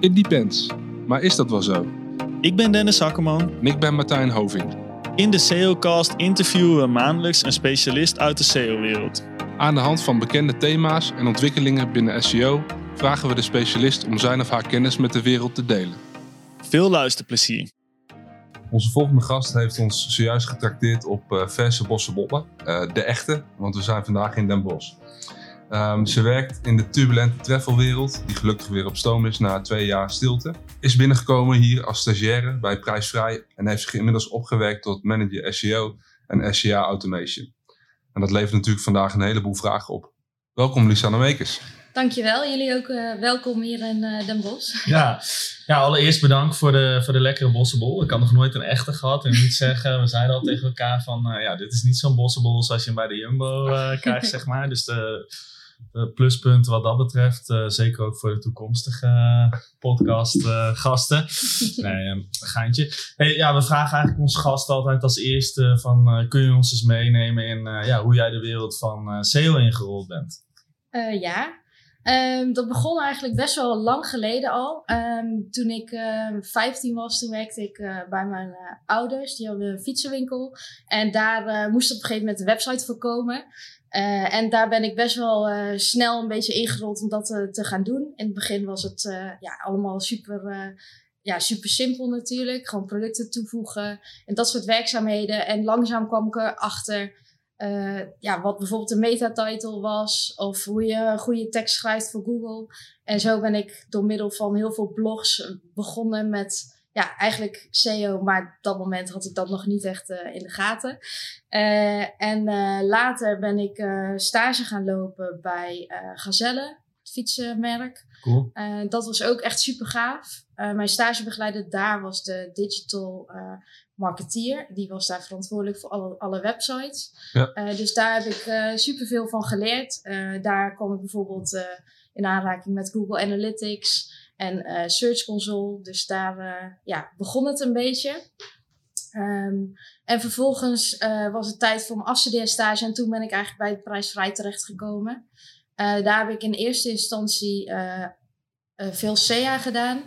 It depends. Maar is dat wel zo? Ik ben Dennis Akkerman. En ik ben Martijn Hoving. In de SEOcast interviewen we maandelijks een specialist uit de SEO-wereld. Aan de hand van bekende thema's en ontwikkelingen binnen SEO vragen we de specialist om zijn of haar kennis met de wereld te delen. Veel luisterplezier. Onze volgende gast heeft ons zojuist getrakteerd op uh, verse bossenbollen. Uh, de echte, want we zijn vandaag in Den Bosch. Um, ze werkt in de turbulente travelwereld, die gelukkig weer op stoom is na twee jaar stilte. Is binnengekomen hier als stagiaire bij Prijsvrij en heeft zich inmiddels opgewerkt tot manager SEO en SEA Automation. En dat levert natuurlijk vandaag een heleboel vragen op. Welkom Lisanne Meekers. Dankjewel, jullie ook uh, welkom hier in uh, Den Bosch. Ja. ja, allereerst bedankt voor de, voor de lekkere bossenbol. Ik had nog nooit een echte gehad en niet zeggen, we zeiden al tegen elkaar van, uh, ja, dit is niet zo'n bossenbol zoals je hem bij de Jumbo krijgt, zeg maar. Dus de pluspunten wat dat betreft. Uh, zeker ook voor de toekomstige podcastgasten. Uh, nee, um, geintje. Hey, ja, we vragen eigenlijk onze gast altijd als eerste van... Uh, kun je ons eens meenemen in ja, hoe jij de wereld van SEO ingerold bent? ja, Um, dat begon eigenlijk best wel lang geleden al. Um, toen ik uh, ehm, 15 was, toen werkte ik bij mijn ouders. Die hadden een fietsenwinkel. En daar moest op een gegeven moment een website voor komen. En daar ben ik best wel snel een beetje ingerold om dat te gaan doen. In het begin was het ja, allemaal super, ja, super simpel natuurlijk. Gewoon producten toevoegen en dat soort werkzaamheden. En langzaam kwam ik erachter ja, wat bijvoorbeeld een metatitle was, of hoe je een goede tekst schrijft voor Google. En zo ben ik door middel van heel veel blogs begonnen met ja, eigenlijk SEO, maar op dat moment had ik dat nog niet echt uh, in de gaten. Uh, en later ben ik stage gaan lopen bij Gazelle, het fietsenmerk. Cool. dat was ook echt super gaaf. mijn stagebegeleider daar was de digital marketeer. Die was daar verantwoordelijk voor alle, alle websites. Ja. Dus daar heb ik uh, superveel van geleerd. Daar kwam ik bijvoorbeeld in aanraking met Google Analytics en Search Console. Dus daar ja, begon het een beetje. Um, en vervolgens was het tijd voor mijn afstudeerstage en toen ben ik eigenlijk bij de prijsvrij terechtgekomen. daar heb ik in eerste instantie veel SEA gedaan.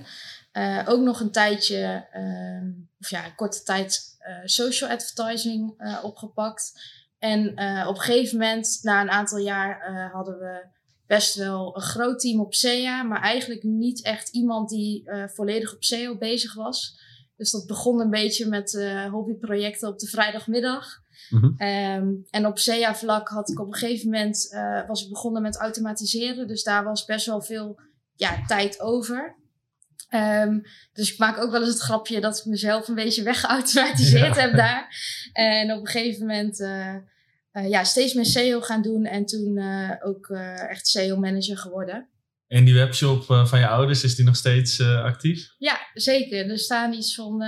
Ook nog een tijdje, uh, of ja, een korte tijd social advertising opgepakt. En op een gegeven moment, na een aantal jaar, hadden we best wel een groot team op SEA, maar eigenlijk niet echt iemand die volledig op SEO bezig was. Dus dat begon een beetje met hobbyprojecten op de vrijdagmiddag. Mm -hmm. um, en op SEA-vlak had ik op een gegeven moment was ik begonnen met automatiseren. Dus daar was best wel veel ja, tijd over. Um, dus ik maak ook wel eens het grapje dat ik mezelf een beetje weggeautomatiseerd ja. heb daar. En op een gegeven moment uh, uh, ja, steeds meer SEO gaan doen en toen uh, ook echt SEO-manager geworden. En die webshop van je ouders, is die nog steeds actief? Ja, zeker. Er staan iets van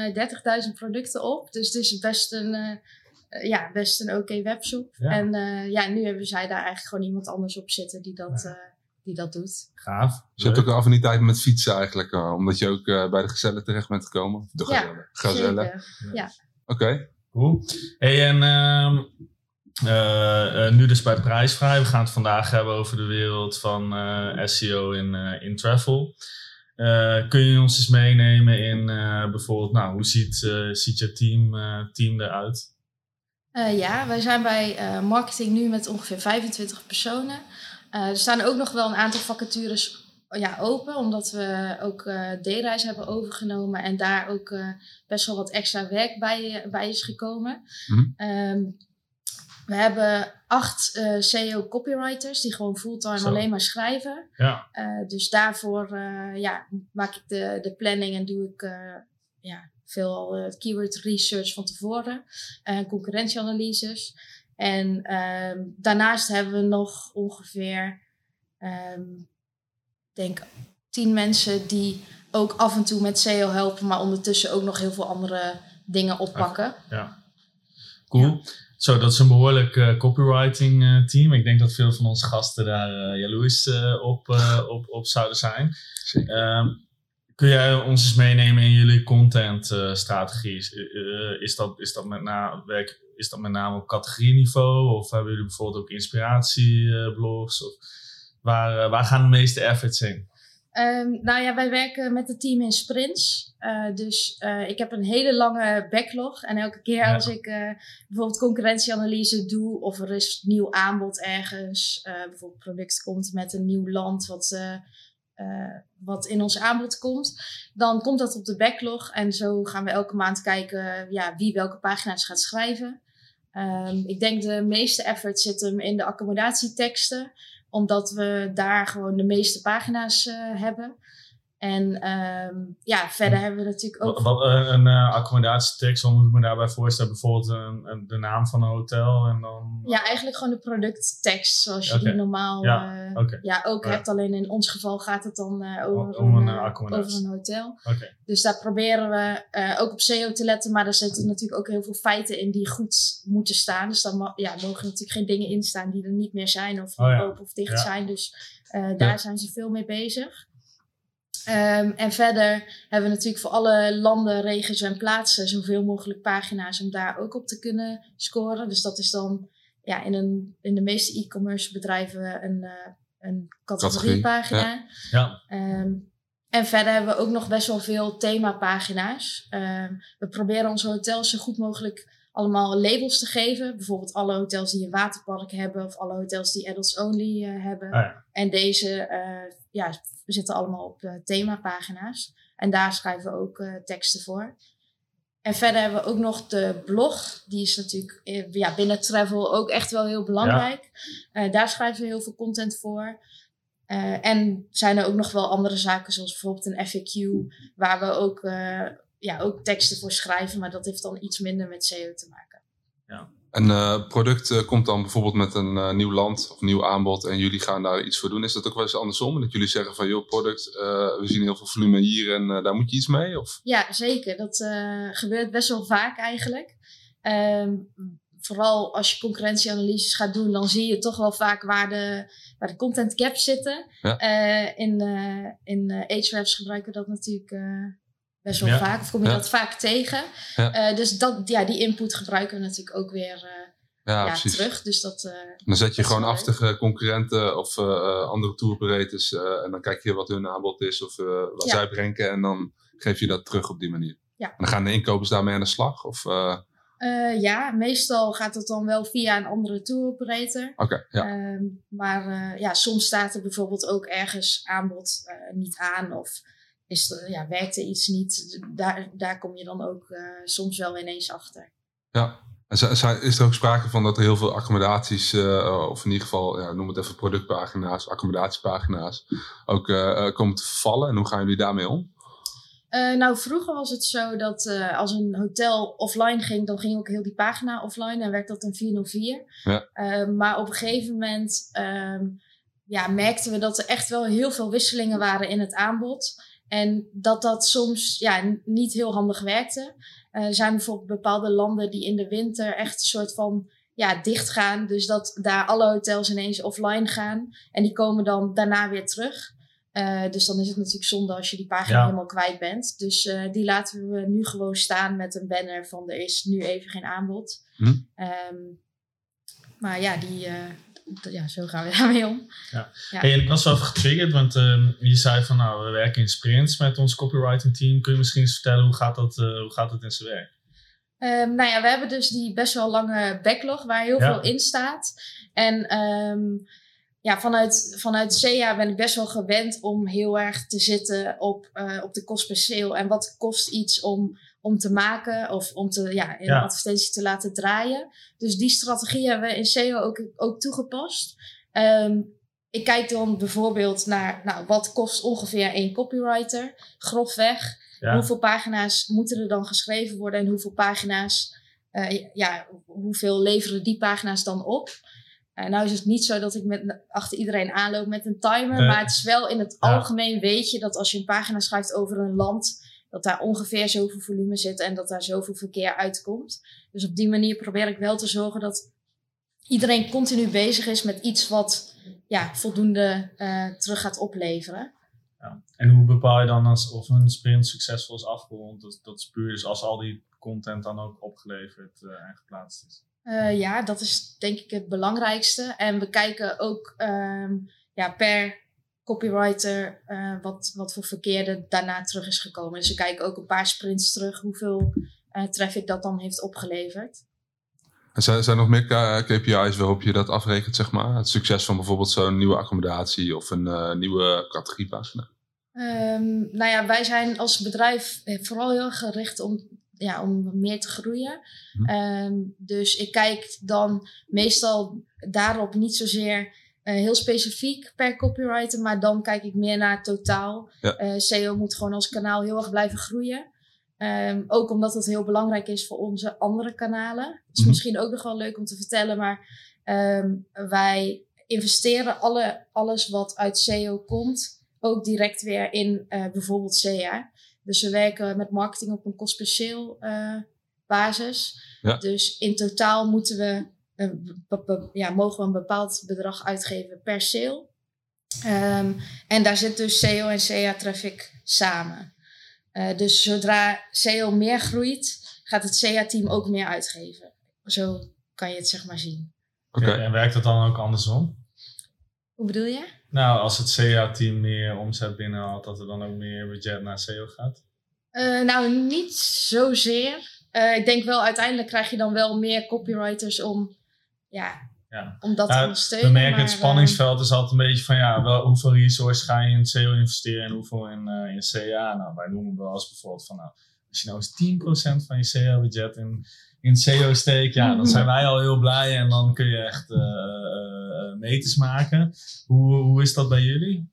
30.000 producten op. Dus het is best een, ja, best een oké okay webshop. Ja. En ja, nu hebben zij daar eigenlijk gewoon iemand anders op zitten die dat... Ja die dat doet. Gaaf. Dus je hebt ook een affiniteit met fietsen eigenlijk, uh, omdat je ook uh, bij de gezellen terecht bent gekomen. De ja, gezellen. Ja. ja. Oké. Okay. Cool. Hey, en uh, nu dus bij Prijsvrij. We gaan het vandaag hebben over de wereld van SEO in, in travel. kun je ons eens meenemen in bijvoorbeeld, nou, hoe ziet, ziet je team, team eruit? ja, wij zijn bij marketing nu met ongeveer 25 personen. Uh, er staan ook nog wel een aantal vacatures ja, open, omdat we ook uh, D-reis hebben overgenomen en daar ook uh, best wel wat extra werk bij, bij is gekomen. Mm-hmm. Um, we hebben acht SEO copywriters die gewoon fulltime Zo. alleen maar schrijven. Ja. dus daarvoor ja, maak ik de, de planning en doe ik ja, veel keyword research van tevoren en concurrentieanalyses. En um, daarnaast hebben we nog ongeveer, um, denk tien mensen die ook af en toe met SEO helpen, maar ondertussen ook nog heel veel andere dingen oppakken. Ja, cool. Ja. Zo, dat is een behoorlijk uh, copywriting uh, team. Ik denk dat veel van onze gasten daar uh, jaloers op, op, op zouden zijn. Um, kun jij ons eens meenemen in jullie contentstrategie? Is, is, dat, is dat met na, werk is dat met name op categorieniveau? Of hebben jullie bijvoorbeeld ook inspiratieblogs? Of waar, eh, waar gaan de meeste efforts heen? Ehm, nou ja, wij werken met het team in sprints. Uh, dus uh, ik heb een hele lange backlog. En elke keer ja. als ik uh, bijvoorbeeld concurrentieanalyse doe, of er is nieuw aanbod ergens, bijvoorbeeld product komt met een nieuw land wat, wat in ons aanbod komt, dan komt dat op de backlog. En zo gaan we elke maand kijken ja, wie welke pagina's gaat schrijven. Um, ik denk de meeste effort zit hem in de accommodatieteksten omdat we daar gewoon de meeste pagina's uh, hebben. En um, ja, verder hebben we natuurlijk ook... Wat, een uh, accommodatietekst, wat moet ik me daarbij voorstellen? Bijvoorbeeld een, een, de naam van een hotel en dan... Ja, eigenlijk gewoon de producttekst zoals je okay. die normaal ja, uh, okay. ja, ook ja. hebt. Alleen in ons geval gaat het dan uh, over, Om een, over een hotel. Okay. Dus daar proberen we ook op SEO te letten. Maar er zitten natuurlijk ook heel veel feiten in die goed moeten staan. Dus dan ja, mogen natuurlijk geen dingen in staan die er niet meer zijn. Of oh, open of dicht zijn. Dus daar zijn ze veel mee bezig. Um, en verder hebben we natuurlijk voor alle landen, regio's en plaatsen zoveel mogelijk pagina's om daar ook op te kunnen scoren. Dus dat is dan ja, in, een, in de meeste e-commerce bedrijven een, uh, een categoriepagina. Ja. Um, en verder hebben we ook nog best wel veel themapagina's. Um, we proberen onze hotels zo goed mogelijk allemaal labels te geven. Bijvoorbeeld alle hotels die een waterpark hebben of alle hotels die adults only uh, hebben. Ah, ja. En deze uh, ja, zitten allemaal op uh, themapagina's. En daar schrijven we ook teksten voor. En verder hebben we ook nog de blog. Die is natuurlijk ja, binnen travel ook echt wel heel belangrijk. Ja. daar schrijven we heel veel content voor. en zijn er ook nog wel andere zaken, zoals bijvoorbeeld een FAQ, waar we ook ja, ook teksten voor schrijven, maar dat heeft dan iets minder met SEO te maken. Ja. Een uh, product uh, komt dan bijvoorbeeld met een uh, nieuw land of nieuw aanbod en jullie gaan daar iets voor doen. Is dat ook wel eens andersom? Dat jullie zeggen van joh, product, we zien heel veel volume hier en daar moet je iets mee? Of? Ja, zeker. Dat gebeurt best wel vaak eigenlijk. Um, vooral als je concurrentieanalyses gaat doen, dan zie je toch wel vaak waar de, waar de content gaps zitten. Ja. in in Ahrefs gebruiken we dat natuurlijk best wel vaak. Of kom je dat vaak tegen. Uh, dus dat, ja, die input gebruiken we natuurlijk ook weer uh, ja, terug. Dus dat, uh, dan zet je gewoon af tegen concurrenten of andere tour operators. en dan kijk je wat hun aanbod is of wat zij brengen. En dan geef je dat terug op die manier. Ja. En dan gaan de inkopers daarmee aan de slag? Of, ja, meestal gaat het dan wel via een andere tour operator. Oké, ja. Ehm, maar ja, soms staat er bijvoorbeeld ook ergens aanbod niet aan of is er, ja, werkte iets niet. Daar, daar kom je dan ook uh, soms wel ineens achter. Ja, en is er ook sprake van dat er heel veel accommodaties, uh, of in ieder geval, ja, noem het even productpagina's, accommodatiepagina's, ook uh, komen te vervallen? En hoe gaan jullie daarmee om? nou, vroeger was het zo dat als een hotel offline ging, dan ging ook heel die pagina offline en werd dat een 404. Ja. maar op een gegeven moment ehm, ja, merkten we dat er echt wel heel veel wisselingen waren in het aanbod. En dat dat soms ja, niet heel handig werkte. Uh, er zijn bijvoorbeeld bepaalde landen die in de winter echt een soort van ja, dicht gaan. Dus dat daar alle hotels ineens offline gaan. En die komen dan daarna weer terug. Uh, dus dan is het natuurlijk zonde als je die pagina ja. helemaal kwijt bent. Dus uh, die laten we nu gewoon staan met een banner van er is nu even geen aanbod. Hm. Um, maar ja, die, ja, zo gaan we daarmee om. Ja. ja. Hey, en ik was wel even getriggerd, want um, je zei van nou, we werken in sprints met ons copywriting team. Kun je misschien eens vertellen hoe gaat dat, uh, hoe gaat dat in zijn werk? Um, nou ja, we hebben dus die best wel lange backlog waar heel ja. veel in staat. En um, ja, vanuit, vanuit SEA ben ik best wel gewend om heel erg te zitten op, uh, op de kost per sale. En wat kost iets om om te maken of om te, ja, in ja. een advertentie te laten draaien. Dus die strategie hebben we in SEO ook, ook toegepast. Um, ik kijk dan bijvoorbeeld naar nou, wat kost ongeveer één copywriter, grofweg. Ja. Hoeveel pagina's moeten er dan geschreven worden en hoeveel pagina's, uh, ja, hoeveel leveren die pagina's dan op? Uh, nou is het niet zo dat ik met, achter iedereen aanloop met een timer, maar het is wel in het ja. algemeen weet je dat als je een pagina schrijft over een land, dat daar ongeveer zoveel volume zit en dat daar zoveel verkeer uitkomt. Dus op die manier probeer ik wel te zorgen dat iedereen continu bezig is met iets wat ja, voldoende uh, terug gaat opleveren. Ja. En hoe bepaal je dan als, of een sprint succesvol is afgerond? Dat, dat is puur dus als al die content dan ook opgeleverd uh, en geplaatst is. Uh, ja, dat is denk ik het belangrijkste. En we kijken ook um, ja, per copywriter uh, wat, wat voor verkeerde daarna terug is gekomen. Dus we kijken ook een paar sprints terug hoeveel uh, traffic dat dan heeft opgeleverd. En zijn, zijn er nog meer KPI's waarop je dat afrekent, zeg maar? Het succes van bijvoorbeeld zo'n nieuwe accommodatie of een uh, nieuwe categoriepagina? Um, nou ja, wij zijn als bedrijf vooral heel gericht om, ja, om meer te groeien. Hm. Um, dus ik kijk dan meestal daarop niet zozeer uh, heel specifiek per copywriter, maar dan kijk ik meer naar totaal. Ja. Uh, SEO moet gewoon als kanaal heel erg blijven groeien. Um, ook omdat het heel belangrijk is voor onze andere kanalen. Het is mm -hmm. misschien ook nog wel leuk om te vertellen, maar um, wij investeren alle, alles wat uit SEO komt, ook direct weer in uh, bijvoorbeeld SEA. Dus we werken met marketing op een kost per sale basis. Ja. Dus in totaal moeten we ja, mogen we een bepaald bedrag uitgeven per sale. Um, en daar zit dus SEO en SEA traffic samen. Uh, dus zodra SEO meer groeit, gaat het SEA-team ook meer uitgeven. Zo kan je het zeg maar zien. Oké, okay. en werkt dat dan ook andersom? Hoe bedoel je? Nou, als het SEA-team meer omzet binnenhaalt, dat er dan ook meer budget naar SEO gaat? Uh, nou, niet zozeer. Uh, ik denk wel, uiteindelijk krijg je dan wel meer copywriters om ja, ja. om dat te ondersteunen. We merken het spanningsveld is altijd een beetje van ja, wel, hoeveel resources ga je in SEO investeren en hoeveel in, uh, in CA. Nou, wij noemen wel als bijvoorbeeld van nou, als je nou eens 10% van je SEO-budget in, in SEO steekt, ja, dan zijn wij al heel blij en dan kun je echt uh, uh, meters maken. Hoe, hoe is dat bij jullie?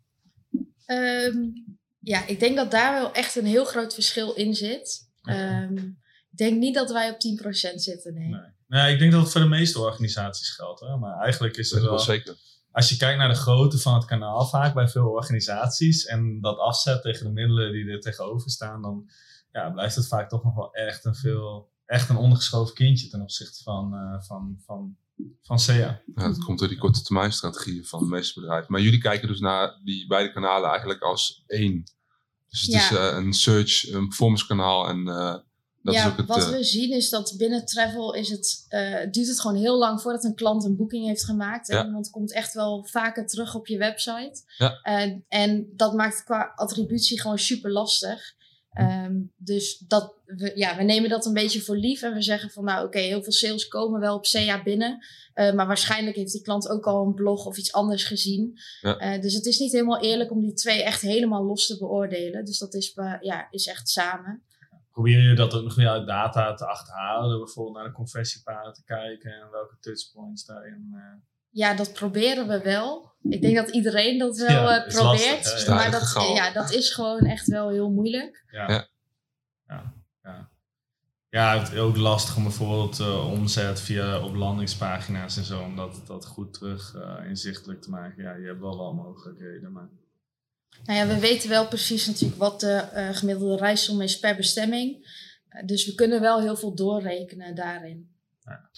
Um, ja, ik denk dat daar wel echt een heel groot verschil in zit. Okay. Um, ik denk niet dat wij op 10% zitten, nee. nee. Nee, ik denk dat het voor de meeste organisaties geldt. Hè? Maar eigenlijk is het wel, wel... zeker. Als je kijkt naar de grootte van het kanaal vaak bij veel organisaties... en dat afzet tegen de middelen die er tegenover staan... dan ja, blijft het vaak toch nog wel echt een, veel, echt een ondergeschoven kindje... ten opzichte van, uh, van, van, van SEA. Ja, dat komt door die korte termijn strategieën van de meeste bedrijven. Maar jullie kijken dus naar die beide kanalen eigenlijk als één. Dus het ja. is uh, een search, een performance kanaal en... Uh, dat ja, is ook het, wat uh, we zien is dat binnen travel is het, uh, duurt het gewoon heel lang voordat een klant een boeking heeft gemaakt. Ja. En iemand komt echt wel vaker terug op je website. Ja. Uh, en dat maakt het qua attributie gewoon super lastig. Um, dus dat we, ja, we nemen dat een beetje voor lief en we zeggen van nou oké, okay, heel veel sales komen wel op CA binnen. Uh, maar waarschijnlijk heeft die klant ook al een blog of iets anders gezien. Ja. Uh, dus het is niet helemaal eerlijk om die twee echt helemaal los te beoordelen. Dus dat is, ja, is echt samen. Probeer je dat ook nog uit data te achterhalen? Door bijvoorbeeld naar de conversiepaden te kijken en welke touchpoints daarin. Uh... Ja, dat proberen we wel. Ik denk dat iedereen dat wel ja, uh, probeert. Lastig, maar dat, ja, dat is gewoon echt wel heel moeilijk. Ja. Ja, ja, ja. ja het is ook lastig om bijvoorbeeld uh, omzet via op landingspagina's en zo, om dat, dat goed terug inzichtelijk te maken. Ja, je hebt wel wel mogelijkheden, maar. Nou ja, we weten wel precies natuurlijk wat de uh, gemiddelde reissom is per bestemming. Uh, dus we kunnen wel heel veel doorrekenen daarin. Ja.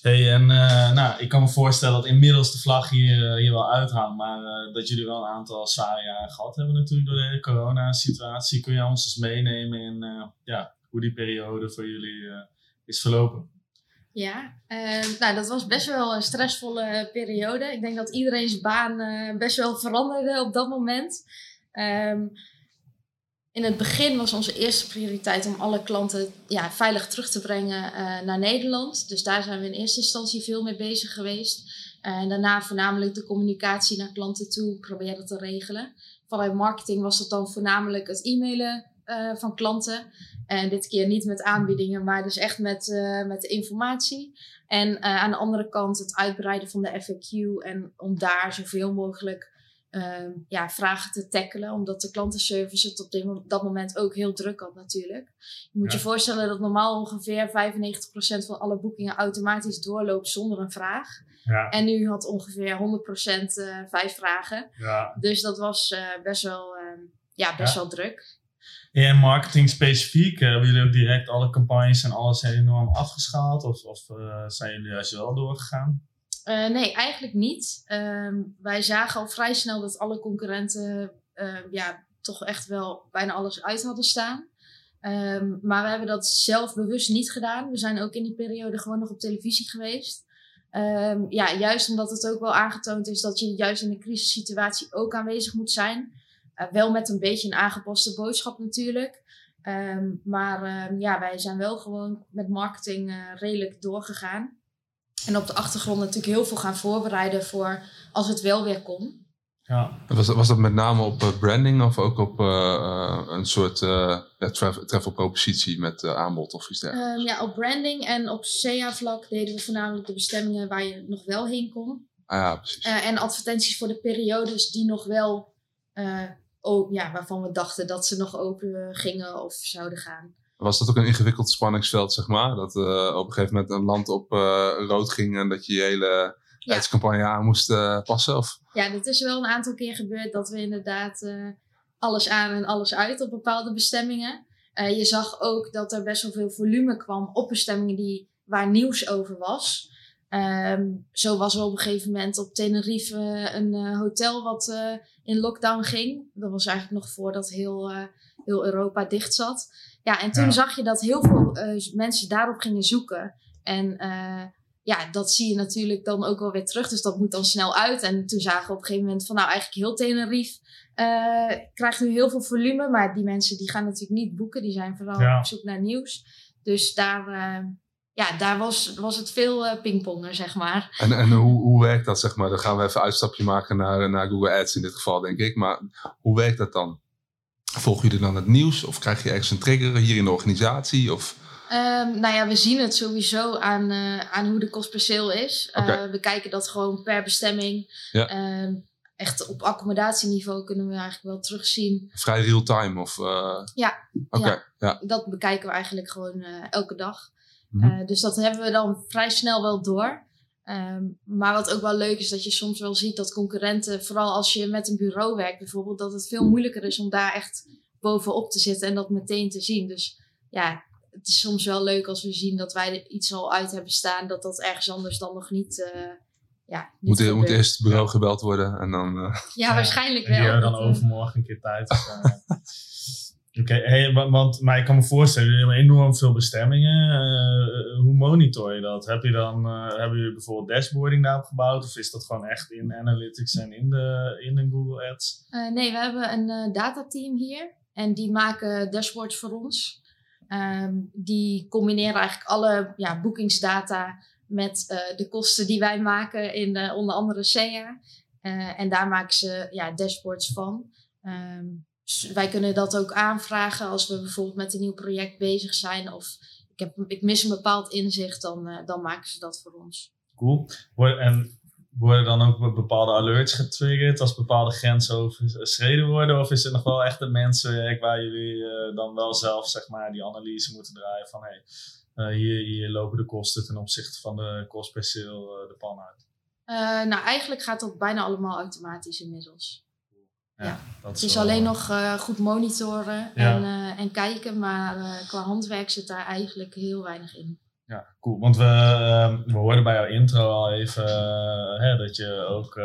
Hey, en uh, nou, ik kan me voorstellen dat inmiddels de vlag hier, hier wel uithangt, maar dat jullie wel een aantal zware jaren gehad hebben natuurlijk door de coronasituatie. Kun je ons eens meenemen in ja, hoe die periode voor jullie is verlopen? Ja, uh, nou dat was best wel een stressvolle periode. Ik denk dat iedereen zijn baan uh, best wel veranderde op dat moment. Um, in het begin was onze eerste prioriteit om alle klanten ja, veilig terug te brengen uh, naar Nederland. Dus daar zijn we in eerste instantie veel mee bezig geweest. en daarna voornamelijk de communicatie naar klanten toe proberen te regelen. Vanuit marketing was dat dan voornamelijk het e-mailen uh, van klanten. En dit keer niet met aanbiedingen, maar dus echt met, uh, met de informatie. En uh, aan de andere kant het uitbreiden van de FAQ. En om daar zoveel mogelijk ja, vragen te tackelen. Omdat de klantenservice het op dit, dat moment ook heel druk had natuurlijk. Je moet ja. je voorstellen dat normaal ongeveer 95% van alle boekingen automatisch doorloopt zonder een vraag. Ja. En nu had ongeveer 100% vijf vragen. Ja. Dus dat was best wel, ja, best wel druk. En marketing specifiek, hebben jullie ook direct alle campagnes en alles enorm afgeschaald? Of, of uh, zijn jullie juist wel doorgegaan? Uh, nee, eigenlijk niet. Um, wij zagen al vrij snel dat alle concurrenten ja, toch echt wel bijna alles uit hadden staan. Um, maar we hebben dat zelf bewust niet gedaan. We zijn ook in die periode gewoon nog op televisie geweest. Ehm, ja, juist omdat het ook wel aangetoond is dat je juist in een crisissituatie ook aanwezig moet zijn. Uh, wel met een beetje een aangepaste boodschap natuurlijk. Ehm, maar ehm, ja, wij zijn wel gewoon met marketing uh, redelijk doorgegaan. En op de achtergrond natuurlijk heel veel gaan voorbereiden voor als het wel weer kon. Ja. Was, dat, was dat met name op uh, branding of ook op uh, een soort uh, travel, travel propositie met aanbod of iets dergelijks? Um, ja, op branding en op SEA-vlak deden we voornamelijk de bestemmingen waar je nog wel heen kon. Ah, ja, precies. en advertenties voor de periodes die nog wel, ja, waarvan we dachten dat ze nog open gingen of zouden gaan. Was dat ook een ingewikkeld spanningsveld, zeg maar? Dat op een gegeven moment een land op rood ging en dat je je hele tijdscampagne aan moest passen? Of? Ja, dat is wel een aantal keer gebeurd dat we inderdaad alles aan en alles uit op bepaalde bestemmingen. Je zag ook dat er best wel veel volume kwam op bestemmingen die, waar nieuws over was. Um, zo was er op een gegeven moment op Tenerife een uh, hotel wat in lockdown ging. Dat was eigenlijk nog voordat heel, heel Europa dicht zat. Ja, en toen ja. zag je dat heel veel mensen daarop gingen zoeken. En ja, dat zie je natuurlijk dan ook wel weer terug. Dus dat moet dan snel uit. En toen zagen we op een gegeven moment van nou eigenlijk heel Tenerife krijgt nu heel veel volume. Maar die mensen die gaan natuurlijk niet boeken. Die zijn vooral ja. op zoek naar nieuws. Dus daar, ja, daar was, was het veel uh, pingpongen, zeg maar. En, en hoe, hoe werkt dat, zeg maar? Dan gaan we even een uitstapje maken naar, naar Google Ads in dit geval, denk ik. Maar hoe werkt dat dan? Volgen jullie dan het nieuws? Of krijg je ergens een trigger hier in de organisatie? Of... Um, nou ja, we zien het sowieso aan, uh, aan hoe de kost per sale is. Okay. Uh, we kijken dat gewoon per bestemming. Ja. Um, echt op accommodatieniveau kunnen we eigenlijk wel terugzien. Vrij real-time of? Ja. Oké. Okay. Ja. ja. Dat bekijken we eigenlijk gewoon elke dag. Mm -hmm. dus dat hebben we dan vrij snel wel door. Um, maar wat ook wel leuk is, dat je soms wel ziet dat concurrenten, vooral als je met een bureau werkt bijvoorbeeld, dat het veel moeilijker is om daar echt bovenop te zitten en dat meteen te zien. Dus ja, het is soms wel leuk als we zien dat wij er iets al uit hebben staan, dat dat ergens anders dan nog niet. Uh, ja, niet moet, moet eerst het bureau gebeld worden en dan. Uh... Ja, waarschijnlijk wel. En die hebben dan overmorgen een keer tijd. Dus, uh, Oké, want, maar ik kan me voorstellen, jullie hebben enorm veel bestemmingen. Uh, hoe monitor je dat? Heb je dan, uh, hebben jullie bijvoorbeeld dashboarding daarop gebouwd? Of is dat gewoon echt in analytics en in de, in de Google Ads? Uh, nee, we hebben een datateam hier. En die maken dashboards voor ons. Um, die combineren eigenlijk alle ja, boekingsdata met de kosten die wij maken in de, onder andere SEA. En daar maken ze ja, dashboards van. Um, wij kunnen dat ook aanvragen als we bijvoorbeeld met een nieuw project bezig zijn. Of ik, heb, ik mis een bepaald inzicht, dan, uh, dan maken ze dat voor ons. Cool. En worden dan ook bepaalde alerts getriggerd als bepaalde grenzen overschreden worden? Of is het nog wel echt een mensenwerk waar jullie uh, dan wel zelf zeg maar, die analyse moeten draaien van hey, uh, hier, hier lopen de kosten ten opzichte van de kost per sale de pan uit? nou, eigenlijk gaat dat bijna allemaal automatisch inmiddels. Ja, ja. het is alleen nog goed monitoren ja. en, en kijken, maar qua handwerk zit daar eigenlijk heel weinig in. Ja, cool. Want we, uh, we hoorden bij jouw intro al even hè, dat je ook uh,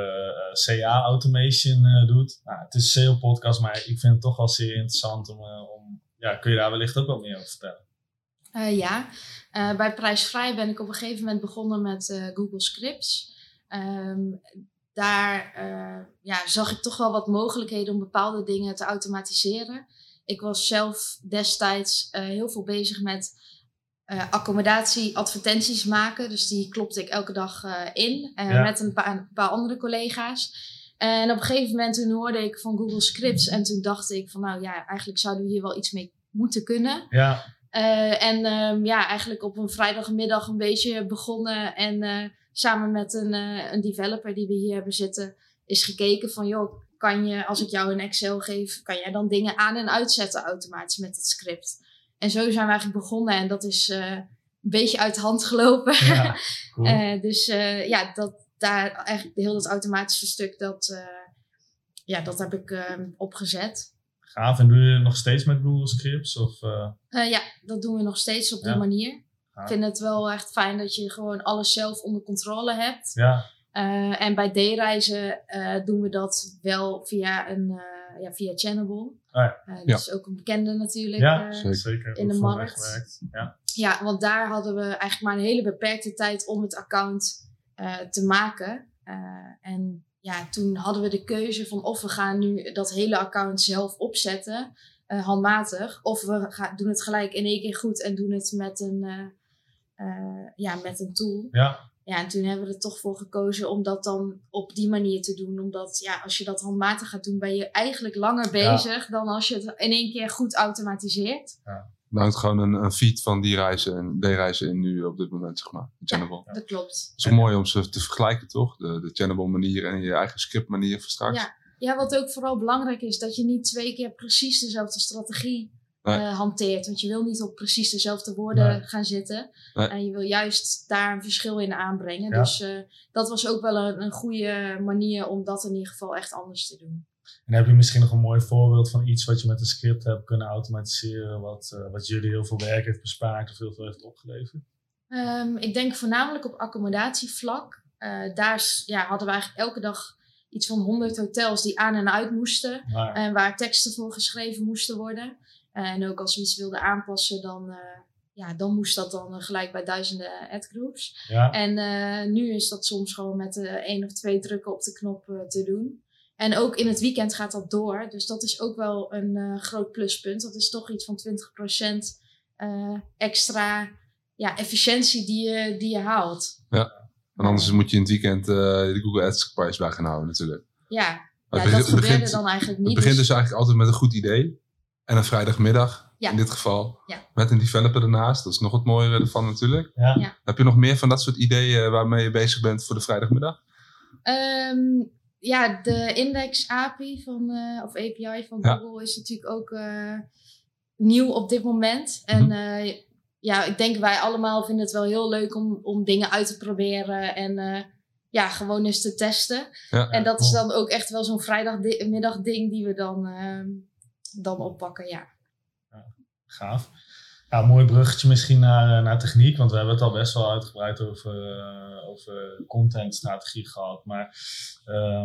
CA automation doet. Nou, het is een sale podcast, maar ik vind het toch wel zeer interessant om, om ja, kun je daar wellicht ook wat meer over vertellen? ja, bij Prijsvrij ben ik op een gegeven moment begonnen met Google Scripts. Um, daar ja, zag ik toch wel wat mogelijkheden om bepaalde dingen te automatiseren. Ik was zelf destijds heel veel bezig met uh, accommodatie advertenties maken. Dus die klopte ik elke dag in ja. met een paar, een paar, andere collega's. En op een gegeven moment toen hoorde ik van Google Scripts en toen dacht ik van nou ja, eigenlijk zouden we hier wel iets mee moeten kunnen. Ja. En um, ja, eigenlijk op een vrijdagmiddag een beetje begonnen en samen met een, een developer die we hier hebben zitten, is gekeken van joh, kan je als ik jou een Excel geef, kan jij dan dingen aan en uitzetten automatisch met het script. En zo zijn we eigenlijk begonnen en dat is een beetje uit de hand gelopen. Ja, cool. dus ja, dat, daar eigenlijk heel dat automatische stuk, dat, ja, dat heb ik opgezet. Gaaf, en doe je nog steeds met Google Scripts? Of, ja, dat doen we nog steeds op die ja. manier. Ik vind het wel echt fijn dat je gewoon alles zelf onder controle hebt. Ja. en bij D-reizen doen we dat wel via een ja, via Channable. Ah, ja. Uh, dus ja. ook een bekende natuurlijk ja, uh, zeker. in de markt. Ja. ja, want daar hadden we eigenlijk maar een hele beperkte tijd om het account te maken. en ja, toen hadden we de keuze van of we gaan nu dat hele account zelf opzetten, handmatig, of we gaan, doen het gelijk in één keer goed en doen het met een, ja, met een tool. Ja. Ja, en toen hebben we er toch voor gekozen om dat dan op die manier te doen. Omdat ja, als je dat handmatig gaat doen, ben je eigenlijk langer bezig dan als je het in één keer goed automatiseert. Ja. Er hangt gewoon een, een feed van die reizen en die reizen in nu op dit moment, zeg maar. Channable. Ja, dat klopt. Het is ook mooi om ze te vergelijken, toch? De, de Channable manier en je eigen script manier van straks. Ja. ja, wat ook vooral belangrijk is, dat je niet twee keer precies dezelfde strategie uh, hanteert. Want je wil niet op precies dezelfde woorden gaan zitten. En je wil juist daar een verschil in aanbrengen. Dus uh, dat was ook wel een, een goede manier om dat in ieder geval echt anders te doen. En heb je misschien nog een mooi voorbeeld van iets wat je met een script hebt kunnen automatiseren, wat, uh, wat jullie heel veel werk heeft bespaard of heel veel heeft opgeleverd? Um, ik denk voornamelijk op accommodatievlak. daar ja, hadden we eigenlijk elke dag iets van 100 hotels die aan en uit moesten. En waar teksten voor geschreven moesten worden. En ook als we iets wilden aanpassen, dan, uh, ja, dan moest dat dan gelijk bij duizenden adgroups. Ja. En uh, nu is dat soms gewoon met uh, één of twee drukken op de knop te doen. En ook in het weekend gaat dat door. Dus dat is ook wel een groot pluspunt. Dat is toch iets van 20% extra ja, efficiëntie die je, die je haalt. Ja, en anders moet je in het weekend de Google Ads prijs bij gaan houden natuurlijk. Ja, ja dat gebeurde begint, dan eigenlijk niet. Het begint dus, dus eigenlijk altijd met een goed idee. En een vrijdagmiddag, in dit geval. Ja. Met een developer ernaast. Dat is nog het mooiere ervan natuurlijk. Ja. Heb je nog meer van dat soort ideeën waarmee je bezig bent voor de vrijdagmiddag? Um, ja, de index API van, uh, of API van Google is natuurlijk ook uh, nieuw op dit moment. En mm -hmm. uh, ja, ik denk wij allemaal vinden het wel heel leuk om, om dingen uit te proberen en ja, gewoon eens te testen. Ja, en dat is dan ook echt wel zo'n vrijdagmiddag ding die we dan ehm, dan oppakken, ja. ja gaaf. Ja, mooi bruggetje misschien naar, eh, naar techniek, want we hebben het al best wel uitgebreid over, uh, over contentstrategie gehad. Maar uh,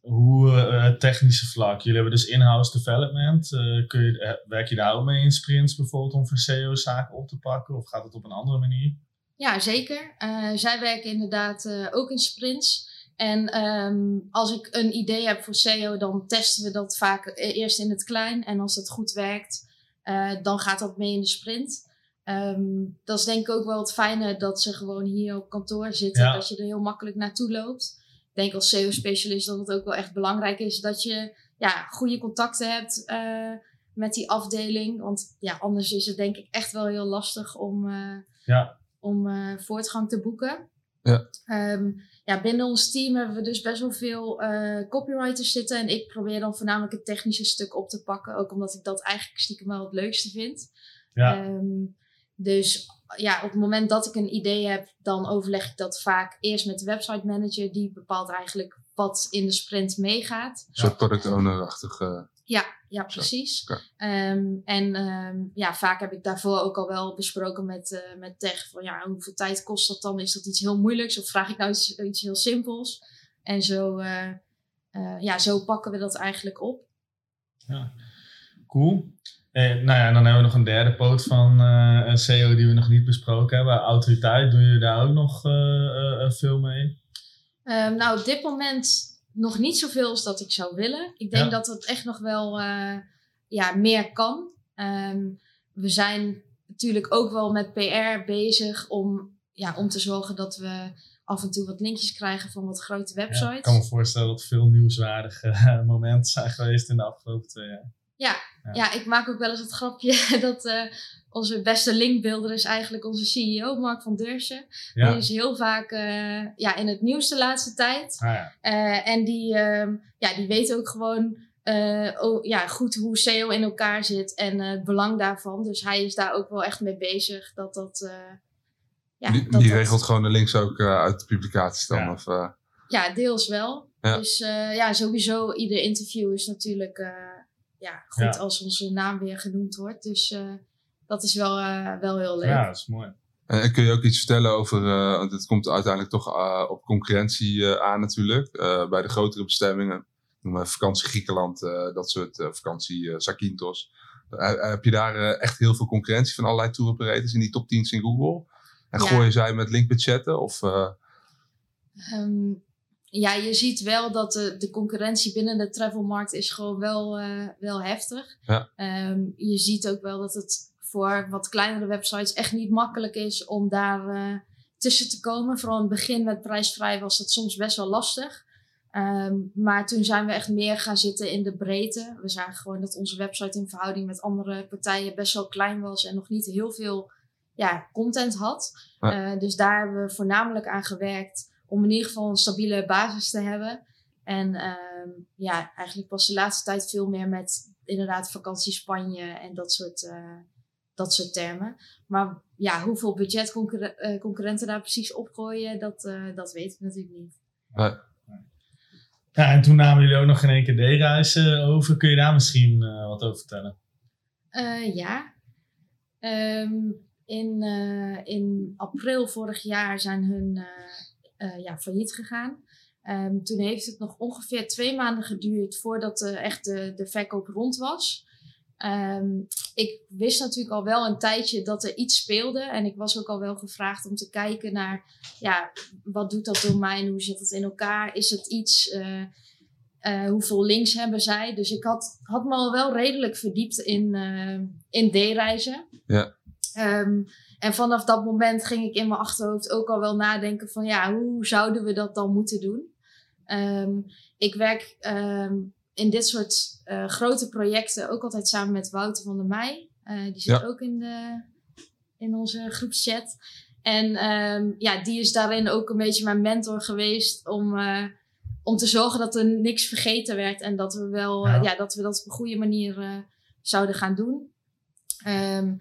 hoe uh, het technische vlak, jullie hebben dus in-house development. kun je, werk je daar ook mee in sprints bijvoorbeeld om voor SEO-zaken op te pakken of gaat het op een andere manier? Ja, zeker. zij werken inderdaad ook in sprints. En um, als ik een idee heb voor SEO, dan testen we dat vaak eerst in het klein. En als dat goed werkt, uh, dan gaat dat mee in de sprint. Um, dat is denk ik ook wel het fijne dat ze gewoon hier op kantoor zitten. Ja. Dat je er heel makkelijk naartoe loopt. Ik denk als SEO-specialist dat het ook wel echt belangrijk is dat je ja, goede contacten hebt uh, met die afdeling. Want ja, anders is het denk ik echt wel heel lastig om, uh, ja. om voortgang te boeken. Ja. Um, ja, binnen ons team hebben we dus best wel veel uh, copywriters zitten. En ik probeer dan voornamelijk het technische stuk op te pakken. Ook omdat ik dat eigenlijk stiekem wel het leukste vind. Ja. Um, dus ja, op het moment dat ik een idee heb, dan overleg ik dat vaak eerst met de website manager. Die bepaalt eigenlijk wat in de sprint meegaat. Een soort product owner-achtige ja, ja, precies. Okay. Um, en um, ja, vaak heb ik daarvoor ook al wel besproken met, uh, met Tech. Van ja, hoeveel tijd kost dat dan? Is dat iets heel moeilijks? Of vraag ik nou iets, iets heel simpels? En zo, uh, uh, ja, zo pakken we dat eigenlijk op. Ja, cool. Eh, nou ja, en dan hebben we nog een derde poot van uh, SEO die we nog niet besproken hebben. Autoriteit, doe je daar ook nog uh, veel mee? Um, nou, op dit moment nog niet zoveel als dat ik zou willen. Ik denk ja. dat het echt nog wel uh, ja, meer kan. Um, we zijn natuurlijk ook wel met PR bezig om, ja, om te zorgen dat we af en toe wat linkjes krijgen van wat grote websites. Ja, ik kan me voorstellen dat veel nieuwswaardige momenten zijn geweest in de afgelopen twee jaar. Ja, ja. ja ik maak ook wel eens het grapje dat uh, onze beste linkbeelder is eigenlijk onze CEO, Mark van Deursen. Ja. Die is heel vaak uh, ja, in het nieuws de laatste tijd. Ah, ja. uh, en die, uh, ja, die weet ook gewoon oh, ja, goed hoe SEO in elkaar zit en het belang daarvan. Dus hij is daar ook wel echt mee bezig dat dat... ja, die, dat die regelt gewoon de links ook uit de publicaties dan? Ja, of, ja deels wel. Dus ja, sowieso ieder interview is natuurlijk ja, goed als onze naam weer genoemd wordt. Dus dat is wel, uh, wel heel leuk. Ja, dat is mooi. En kun je ook iets vertellen over, uh, want het komt uiteindelijk toch uh, op concurrentie aan natuurlijk, bij de grotere bestemmingen. Noem maar vakantie Griekenland, dat soort vakantie Zakynthos. heb je daar echt heel veel concurrentie van allerlei tour operators in die top 10's in Google? En ja. gooien zij met linkbudgetten? Of, Ehm, ja, je ziet wel dat de, de concurrentie binnen de travelmarkt is gewoon wel, uh, wel heftig. Ja. Ehm, je ziet ook wel dat het voor wat kleinere websites echt niet makkelijk is om daar uh, tussen te komen. Vooral in het begin met prijsvrij was dat soms best wel lastig. Um, maar toen zijn we echt meer gaan zitten in de breedte. We zagen gewoon dat onze website in verhouding met andere partijen best wel klein was en nog niet heel veel ja, content had. Ja. Uh, dus daar hebben we voornamelijk aan gewerkt om in ieder geval een stabiele basis te hebben. En um, ja, eigenlijk pas de laatste tijd veel meer met inderdaad vakantie Spanje en dat soort, uh, dat soort termen. Maar ja, hoeveel budgetconcurrenten daar precies opgooien, dat, uh, dat weten we natuurlijk niet. Ja. Ja, en toen namen jullie ook nog in één keer D-reizen over. Kun je daar misschien uh, wat over vertellen? Uh, ja. Um, in, uh, in april vorig jaar zijn hun ja, failliet gegaan. Um, toen heeft het nog ongeveer twee maanden geduurd voordat de, echt de, de verkoop rond was. Um, ik wist natuurlijk al wel een tijdje dat er iets speelde. En ik was ook al wel gevraagd om te kijken naar, ja, wat doet dat domein? Hoe zit het in elkaar? Is het iets, uh, uh, hoeveel links hebben zij? Dus ik had, had me al wel redelijk verdiept in, uh, in D-reizen. Ja. Um, en vanaf dat moment ging ik in mijn achterhoofd ook al wel nadenken van, ja, hoe zouden we dat dan moeten doen? Um, ik werk um, in dit soort uh, grote projecten ook altijd samen met Wouter van der Meij. Uh, die zit Ja. ook in, de, in onze groepschat. En um, ja, die is daarin ook een beetje mijn mentor geweest om, uh, om te zorgen dat er niks vergeten werd. En dat we wel Ja. ja. ja, dat we dat op een goede manier zouden gaan doen. Um,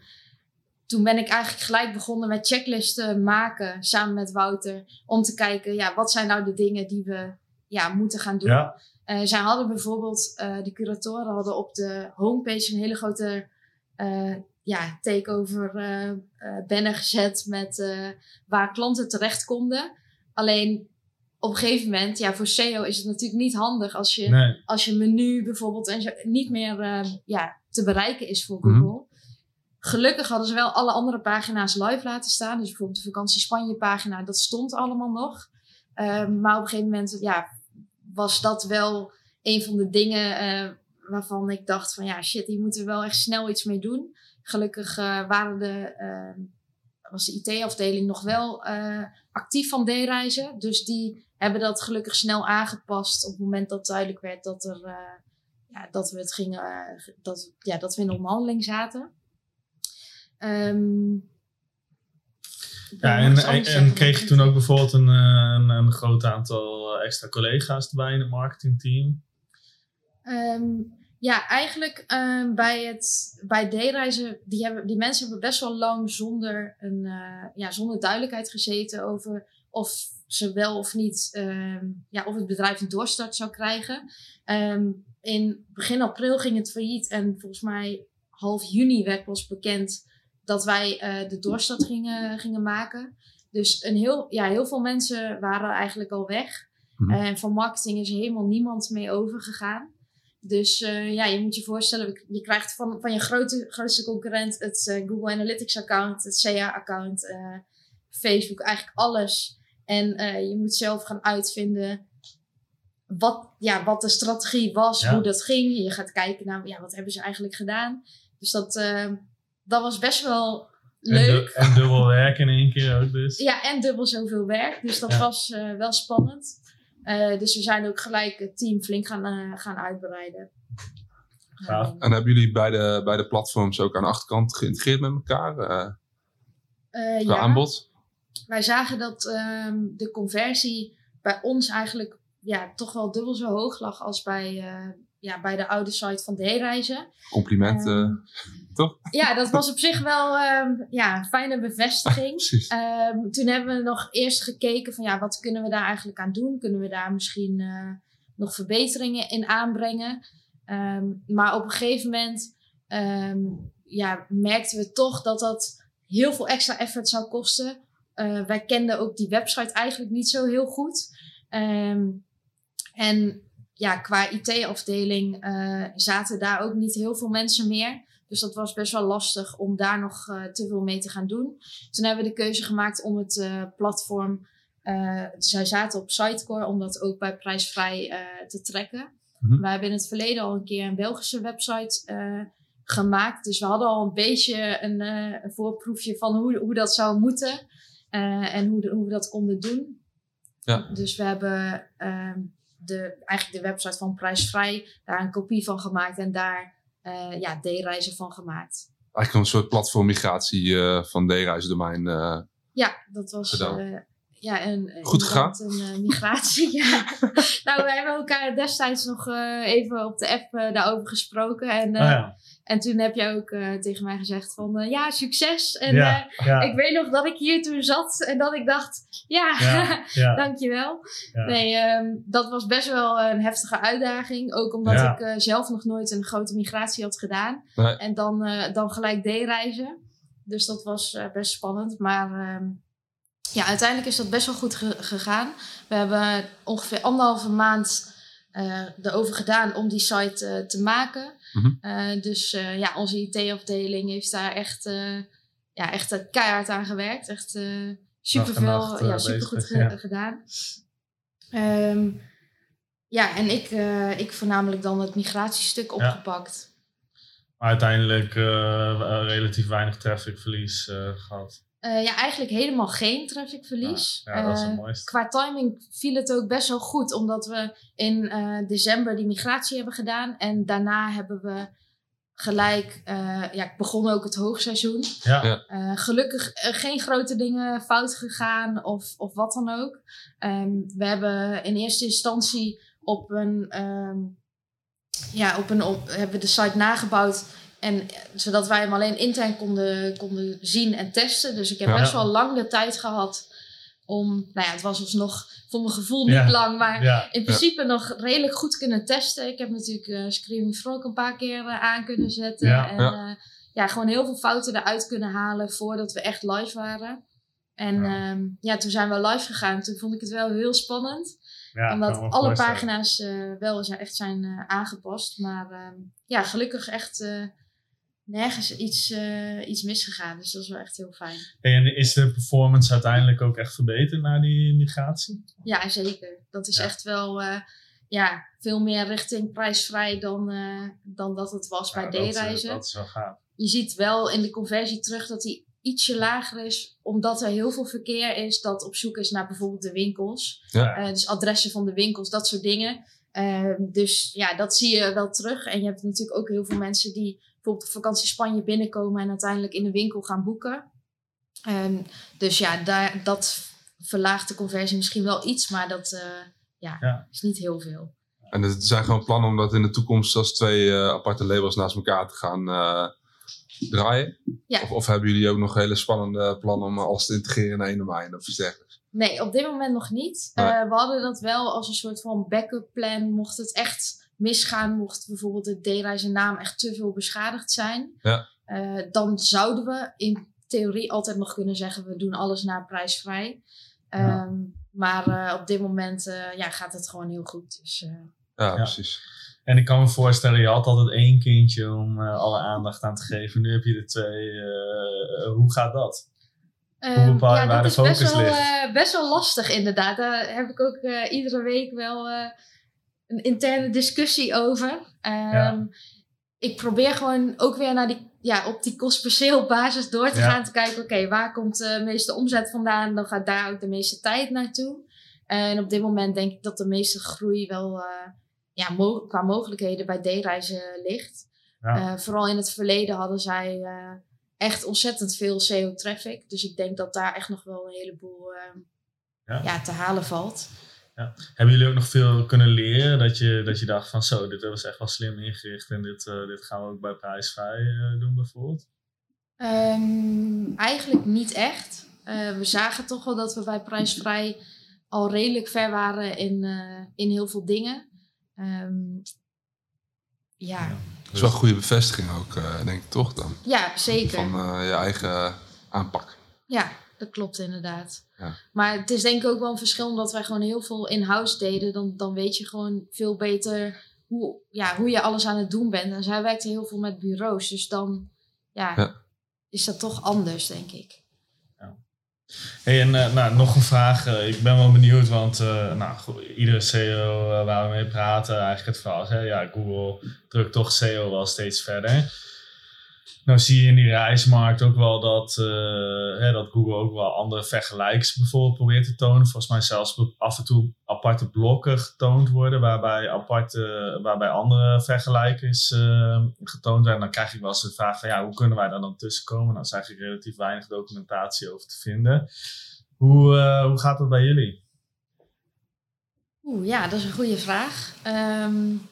toen ben ik eigenlijk gelijk begonnen met checklisten maken samen met Wouter. Om te kijken, ja, wat zijn nou de dingen die we ja, moeten gaan doen. Ja. Uh, zij hadden bijvoorbeeld, uh, de curatoren hadden op de homepage een hele grote uh, ja, takeover banner gezet met waar klanten terecht konden. Alleen op een gegeven moment, ja, voor SEO is het natuurlijk niet handig als je, Nee. als je menu bijvoorbeeld en zo, niet meer ja, te bereiken is voor Google. Mhm. Gelukkig hadden ze wel alle andere pagina's live laten staan. Dus bijvoorbeeld de vakantie Spanje pagina, dat stond allemaal nog. Um, maar op een gegeven moment, ja, was dat wel een van de dingen uh, waarvan ik dacht van ja, shit, hier moeten we wel echt snel iets mee doen. Gelukkig uh, waren de, uh, was de IT-afdeling nog wel uh, actief van D-reizen. Dus die hebben dat gelukkig snel aangepast op het moment dat duidelijk werd dat, er, ja, dat we het gingen, dat, ja, dat we in onderhandeling zaten. Um, ja, en, en, en kreeg je toen ook bijvoorbeeld een, een, een groot aantal extra collega's erbij in het marketingteam? Um, ja, eigenlijk um, bij, het, bij D-reizen, die, hebben, die mensen hebben best wel lang zonder, een, uh, ja, zonder duidelijkheid gezeten over of ze wel of niet, um, ja, of het bedrijf een doorstart zou krijgen. in begin april ging het failliet en volgens mij half juni werd pas bekend dat wij uh, de doorstart gingen, gingen maken. Dus een heel, ja, heel veel mensen waren eigenlijk al weg. Mhm. En van marketing is er helemaal niemand mee overgegaan. Dus uh, ja, je moet je voorstellen, je krijgt van, van je grote, grootste concurrent het uh, Google Analytics account, het CA account, uh, Facebook, eigenlijk alles. En je moet zelf gaan uitvinden wat, ja, wat de strategie was, Ja. hoe dat ging. Je gaat kijken naar, ja, wat hebben ze eigenlijk gedaan. Dus dat, dat was best wel leuk. En, du en dubbel werk in één keer ook dus. Ja, en dubbel zoveel werk. Dus dat Ja. was wel spannend. Uh, dus we zijn ook gelijk het team flink gaan, uh, gaan uitbreiden. Gaaf. En hebben jullie bij de, bij de platforms ook aan de achterkant geïntegreerd met elkaar? Uh, uh, qua ja. aanbod? Wij zagen dat um, de conversie bij ons eigenlijk ja, toch wel dubbel zo hoog lag als bij, ja, bij de oude site van D-reizen. Complimenten, um, toch? Ja, dat was op zich wel um, ja, een fijne bevestiging. Um, toen hebben we nog eerst gekeken van ja, wat kunnen we daar eigenlijk aan doen? Kunnen we daar misschien uh, nog verbeteringen in aanbrengen? Um, maar op een gegeven moment ja, merkten we toch dat dat heel veel extra effort zou kosten. Uh, wij kenden ook die website eigenlijk niet zo heel goed. en ja, qua IT-afdeling uh, zaten daar ook niet heel veel mensen meer. Dus dat was best wel lastig om daar nog uh, te veel mee te gaan doen. Toen hebben we de keuze gemaakt om het uh, platform Eh, zij zaten op Sitecore om dat ook bij prijsvrij eh, te trekken. Mhm. Wij hebben in het verleden al een keer een Belgische website eh, gemaakt. Dus we hadden al een beetje een, eh, een voorproefje van hoe, hoe dat zou moeten. eh, en hoe, de- hoe we dat konden doen. Ja. Dus we hebben ehm, de, eigenlijk de website van Prijsvrij daar een kopie van gemaakt. En daar eh, ja, D-reizen van gemaakt. Eigenlijk een soort platformmigratie eh van D-reisdomein. eh Ja, dat was ja, een, Goed inderdaad een eh, migratie. ja. nou, wij hebben elkaar destijds nog eh, even op de app eh, daarover gesproken. En, eh, Oh ja. en toen heb jij ook eh, tegen mij gezegd van eh, ja, succes. En ja, eh, ja, ik weet nog dat ik hier toen zat en dat ik dacht, ja, ja, ja, dankjewel. ja. Nee, ehm, dat was best wel een heftige uitdaging. Ook omdat Ja. ik eh, zelf nog nooit een grote migratie had gedaan. Nee. En dan, eh, dan gelijk D-reizen. Dus dat was eh, best spannend. Maar ehm, ja, uiteindelijk is dat best wel goed ge- gegaan. We hebben ongeveer anderhalve maand eh erover gedaan om die site eh, te maken. Mhm. Eh, dus ja, onze IT-afdeling heeft daar echt, ja, echt keihard aan gewerkt. Echt superveel, ja, supergoed bezig, ja. gedaan. Ehm, ja, en ik, eh, ik voornamelijk dan het migratiestuk opgepakt. Maar uiteindelijk relatief weinig trafficverlies eh gehad. Eh, ja, eigenlijk helemaal geen trafficverlies. Ja, dat is het Eh, mooiste. qua timing viel het ook best wel goed, omdat we in eh, december die migratie hebben gedaan. En daarna hebben we gelijk, eh ja, begon ook het hoogseizoen. Ja, Ja. Eh, gelukkig geen grote dingen fout gegaan of, of wat dan ook. Ehm, we hebben in eerste instantie op een, ehm, ja, op een op, hebben we de site nagebouwd. En, eh, zodat wij hem alleen intern konden, konden zien en testen. Dus ik heb Ja. best wel lang de tijd gehad om, nou ja, het was alsnog voor mijn gevoel niet Ja. lang, maar ja, in principe nog redelijk goed kunnen testen. Ik heb natuurlijk eh Screaming Frog een paar keer eh, aan kunnen zetten. En Ja. gewoon heel veel fouten eruit kunnen halen voordat we echt live waren. En Ja. ja, ja toen zijn we live gegaan. Toen vond ik het wel heel spannend. ja, omdat alle pagina's wel zijn, echt zijn aangepast. Maar ehm, ja, gelukkig echt nergens iets, eh, iets misgegaan. Dus dat is wel echt heel fijn. Hey, En is de performance uiteindelijk ook echt verbeterd na die migratie? Ja, zeker. Dat is Ja. echt wel eh, ja, veel meer richting prijsvrij dan, eh, dan dat het was bij Ja, D-reizen. Dat is wel gaaf. Je ziet wel in de conversie terug dat die ietsje lager is, omdat er heel veel verkeer is dat op zoek is naar bijvoorbeeld de winkels. Ja. Eh, dus adressen van de winkels, dat soort dingen. Ehm, dus ja, dat zie je wel terug. En je hebt natuurlijk ook heel veel mensen die bijvoorbeeld op vakantie Spanje binnenkomen en uiteindelijk in de winkel gaan boeken. Ehm, dus ja, daar, dat verlaagt de conversie misschien wel iets, maar dat eh, ja, Ja. is niet heel veel. En er zijn gewoon plannen om dat in de toekomst als twee eh, aparte labels naast elkaar te gaan eh, draaien? Ja. Of, of hebben jullie ook nog hele spannende plannen om alles te integreren in één domein of iets dergelijks? Nee, op dit moment nog niet. Nee. Eh, we hadden dat wel als een soort van backup plan. Mocht het echt misgaan, mocht bijvoorbeeld de D-reizen naam echt te veel beschadigd zijn. Ja. eh, dan zouden we in theorie altijd nog kunnen zeggen, we doen alles naar prijsvrij. Ja. Ehm, maar eh, op dit moment eh, ja, gaat het gewoon heel goed. Dus, eh, Ja, precies. En ik kan me voorstellen, je had altijd één kindje om eh, alle aandacht aan te geven. Nu heb je er twee. eh, hoe gaat dat? Ehm, bepaal je ja, waar dat de is best focus wel, ligt? best wel lastig inderdaad. Daar heb ik ook eh, iedere week wel eh, een interne discussie over. Ehm, Ja. Ik probeer gewoon ook weer naar die, ja, op die kost per sale basis door te Ja. gaan. Te kijken, oké, waar komt de meeste omzet vandaan? Dan gaat daar ook de meeste tijd naartoe. En op dit moment denk ik dat de meeste groei wel eh, ja, mo- qua mogelijkheden bij D-reizen ligt. Ja. Eh, vooral in het verleden hadden zij eh, echt ontzettend veel SEO-traffic. Dus ik denk dat daar echt nog wel een heleboel eh, Ja. ja. te halen valt. Hebben jullie ook nog veel kunnen leren? Dat je, dat je dacht van zo, dit was echt wel slim ingericht. En dit, eh, dit gaan we ook bij prijsvrij eh, doen bijvoorbeeld. Ehm, eigenlijk niet echt. Eh, we zagen toch wel dat we bij prijsvrij al redelijk ver waren in, eh, in heel veel dingen. Ehm, ja, Dat is wel een goede bevestiging ook, eh, denk ik toch dan? ja, zeker. Van eh, je eigen aanpak. Ja, dat klopt inderdaad. Ja. Maar het is denk ik ook wel een verschil omdat wij gewoon heel veel in-house deden. Dan, dan weet je gewoon veel beter hoe, ja, hoe je alles aan het doen bent. En zij werkte heel veel met bureaus. Dus dan ja, Ja. is dat toch anders, denk ik. Hey, en uh, nou, nog een vraag. Uh, ik ben wel benieuwd, want uh, nou, goed, iedere CEO waar we mee praten, eigenlijk het verhaal is, hè, ja, Google drukt toch SEO wel steeds verder. Nou zie je in die reismarkt ook wel dat, hè, dat Google ook wel andere vergelijkers bijvoorbeeld probeert te tonen. Volgens mij zelfs af en toe aparte blokken getoond worden, waarbij, aparte, waarbij andere vergelijkers getoond werden. Dan krijg ik wel eens de vraag van ja, hoe kunnen wij daar dan tussenkomen? Nou, is eigenlijk relatief weinig documentatie over te vinden. Hoe, uh, hoe gaat het bij jullie? Oeh, ja, dat is een goede vraag. Um,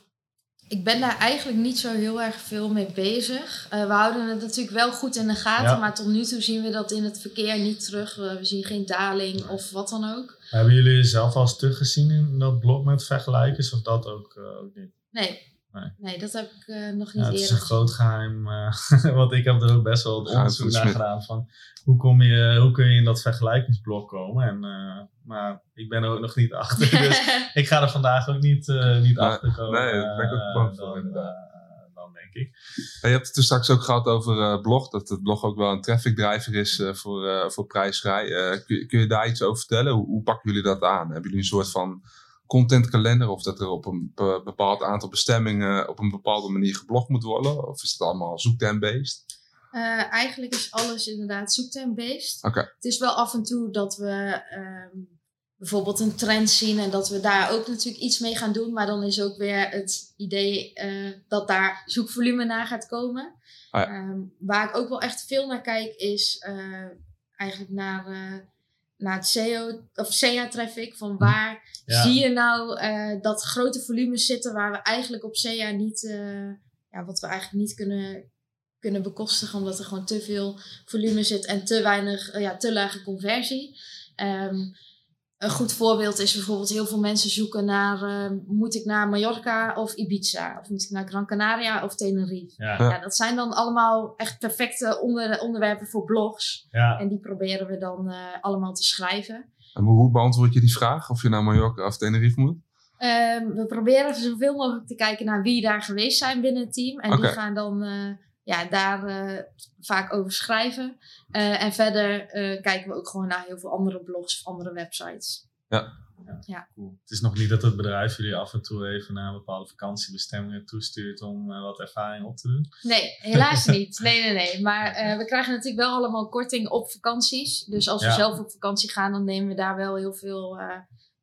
ik ben daar eigenlijk niet zo heel erg veel mee bezig. Uh, we houden het natuurlijk wel goed in de gaten, ja. maar tot nu toe zien we dat in het verkeer niet terug. We zien geen daling of wat dan ook. Hebben jullie zelf al eens teruggezien in dat blok met vergelijkers of dat ook, ook niet? Nee, Nee. nee, dat heb ik uh, nog niet ja, het eerder. Het is een groot geheim, uh, want ik heb er ook best wel het onderzoek naar gedaan van hoe, kom je, hoe kun je in dat vergelijkingsblok komen. En, uh, maar ik ben er ook nog niet achter, dus ik ga er vandaag ook niet, niet achter komen. Nee, daar ben ik ook bang voor dan, dan denk ik. Ja, je hebt het toen straks ook gehad over blog, dat het blog ook wel een traffic driver is voor, voor prijsvrij. kun, kun je daar iets over vertellen? Hoe, hoe pakken jullie dat aan? Hebben jullie een soort van contentkalender of dat er op een bepaald aantal bestemmingen op een bepaalde manier geblogd moet worden? Of is het allemaal zoekterm-based? Uh, eigenlijk is alles inderdaad zoekterm-based. Okay. Het is wel af en toe dat we um, bijvoorbeeld een trend zien en dat we daar ook natuurlijk iets mee gaan doen. Maar dan is ook weer het idee uh, dat daar zoekvolume naar gaat komen. Ah, ja. um, waar ik ook wel echt veel naar kijk is uh, eigenlijk naar naar het SEO of SEA traffic. Van waar ja. zie je nou uh, dat grote volumes zitten waar we eigenlijk op SEA niet, uh, ja, wat we eigenlijk niet kunnen, kunnen bekostigen, omdat er gewoon te veel volume zit en te weinig, uh, ja, te lage conversie. Um, een goed voorbeeld is bijvoorbeeld heel veel mensen zoeken naar uh, moet ik naar Mallorca of Ibiza of moet ik naar Gran Canaria of Tenerife. Ja. ja dat zijn dan allemaal echt perfecte onder, onderwerpen voor blogs ja. en die proberen we dan uh, allemaal te schrijven. En hoe beantwoord je die vraag of je naar Mallorca of Tenerife moet? Um, we proberen zoveel mogelijk te kijken naar wie daar geweest zijn binnen het team en okay. die gaan dan uh, ja, daar uh, vaak over schrijven. Uh, en verder kijken we ook gewoon naar heel veel andere blogs of andere websites. Ja. Ja. ja. Cool. Het is nog niet dat het bedrijf jullie af en toe even naar bepaalde vakantiebestemmingen toestuurt om wat ervaring op te doen? Nee, helaas niet. Nee, nee, nee. Maar we krijgen natuurlijk wel allemaal korting op vakanties. Dus als we Ja. zelf op vakantie gaan, dan nemen we daar wel heel veel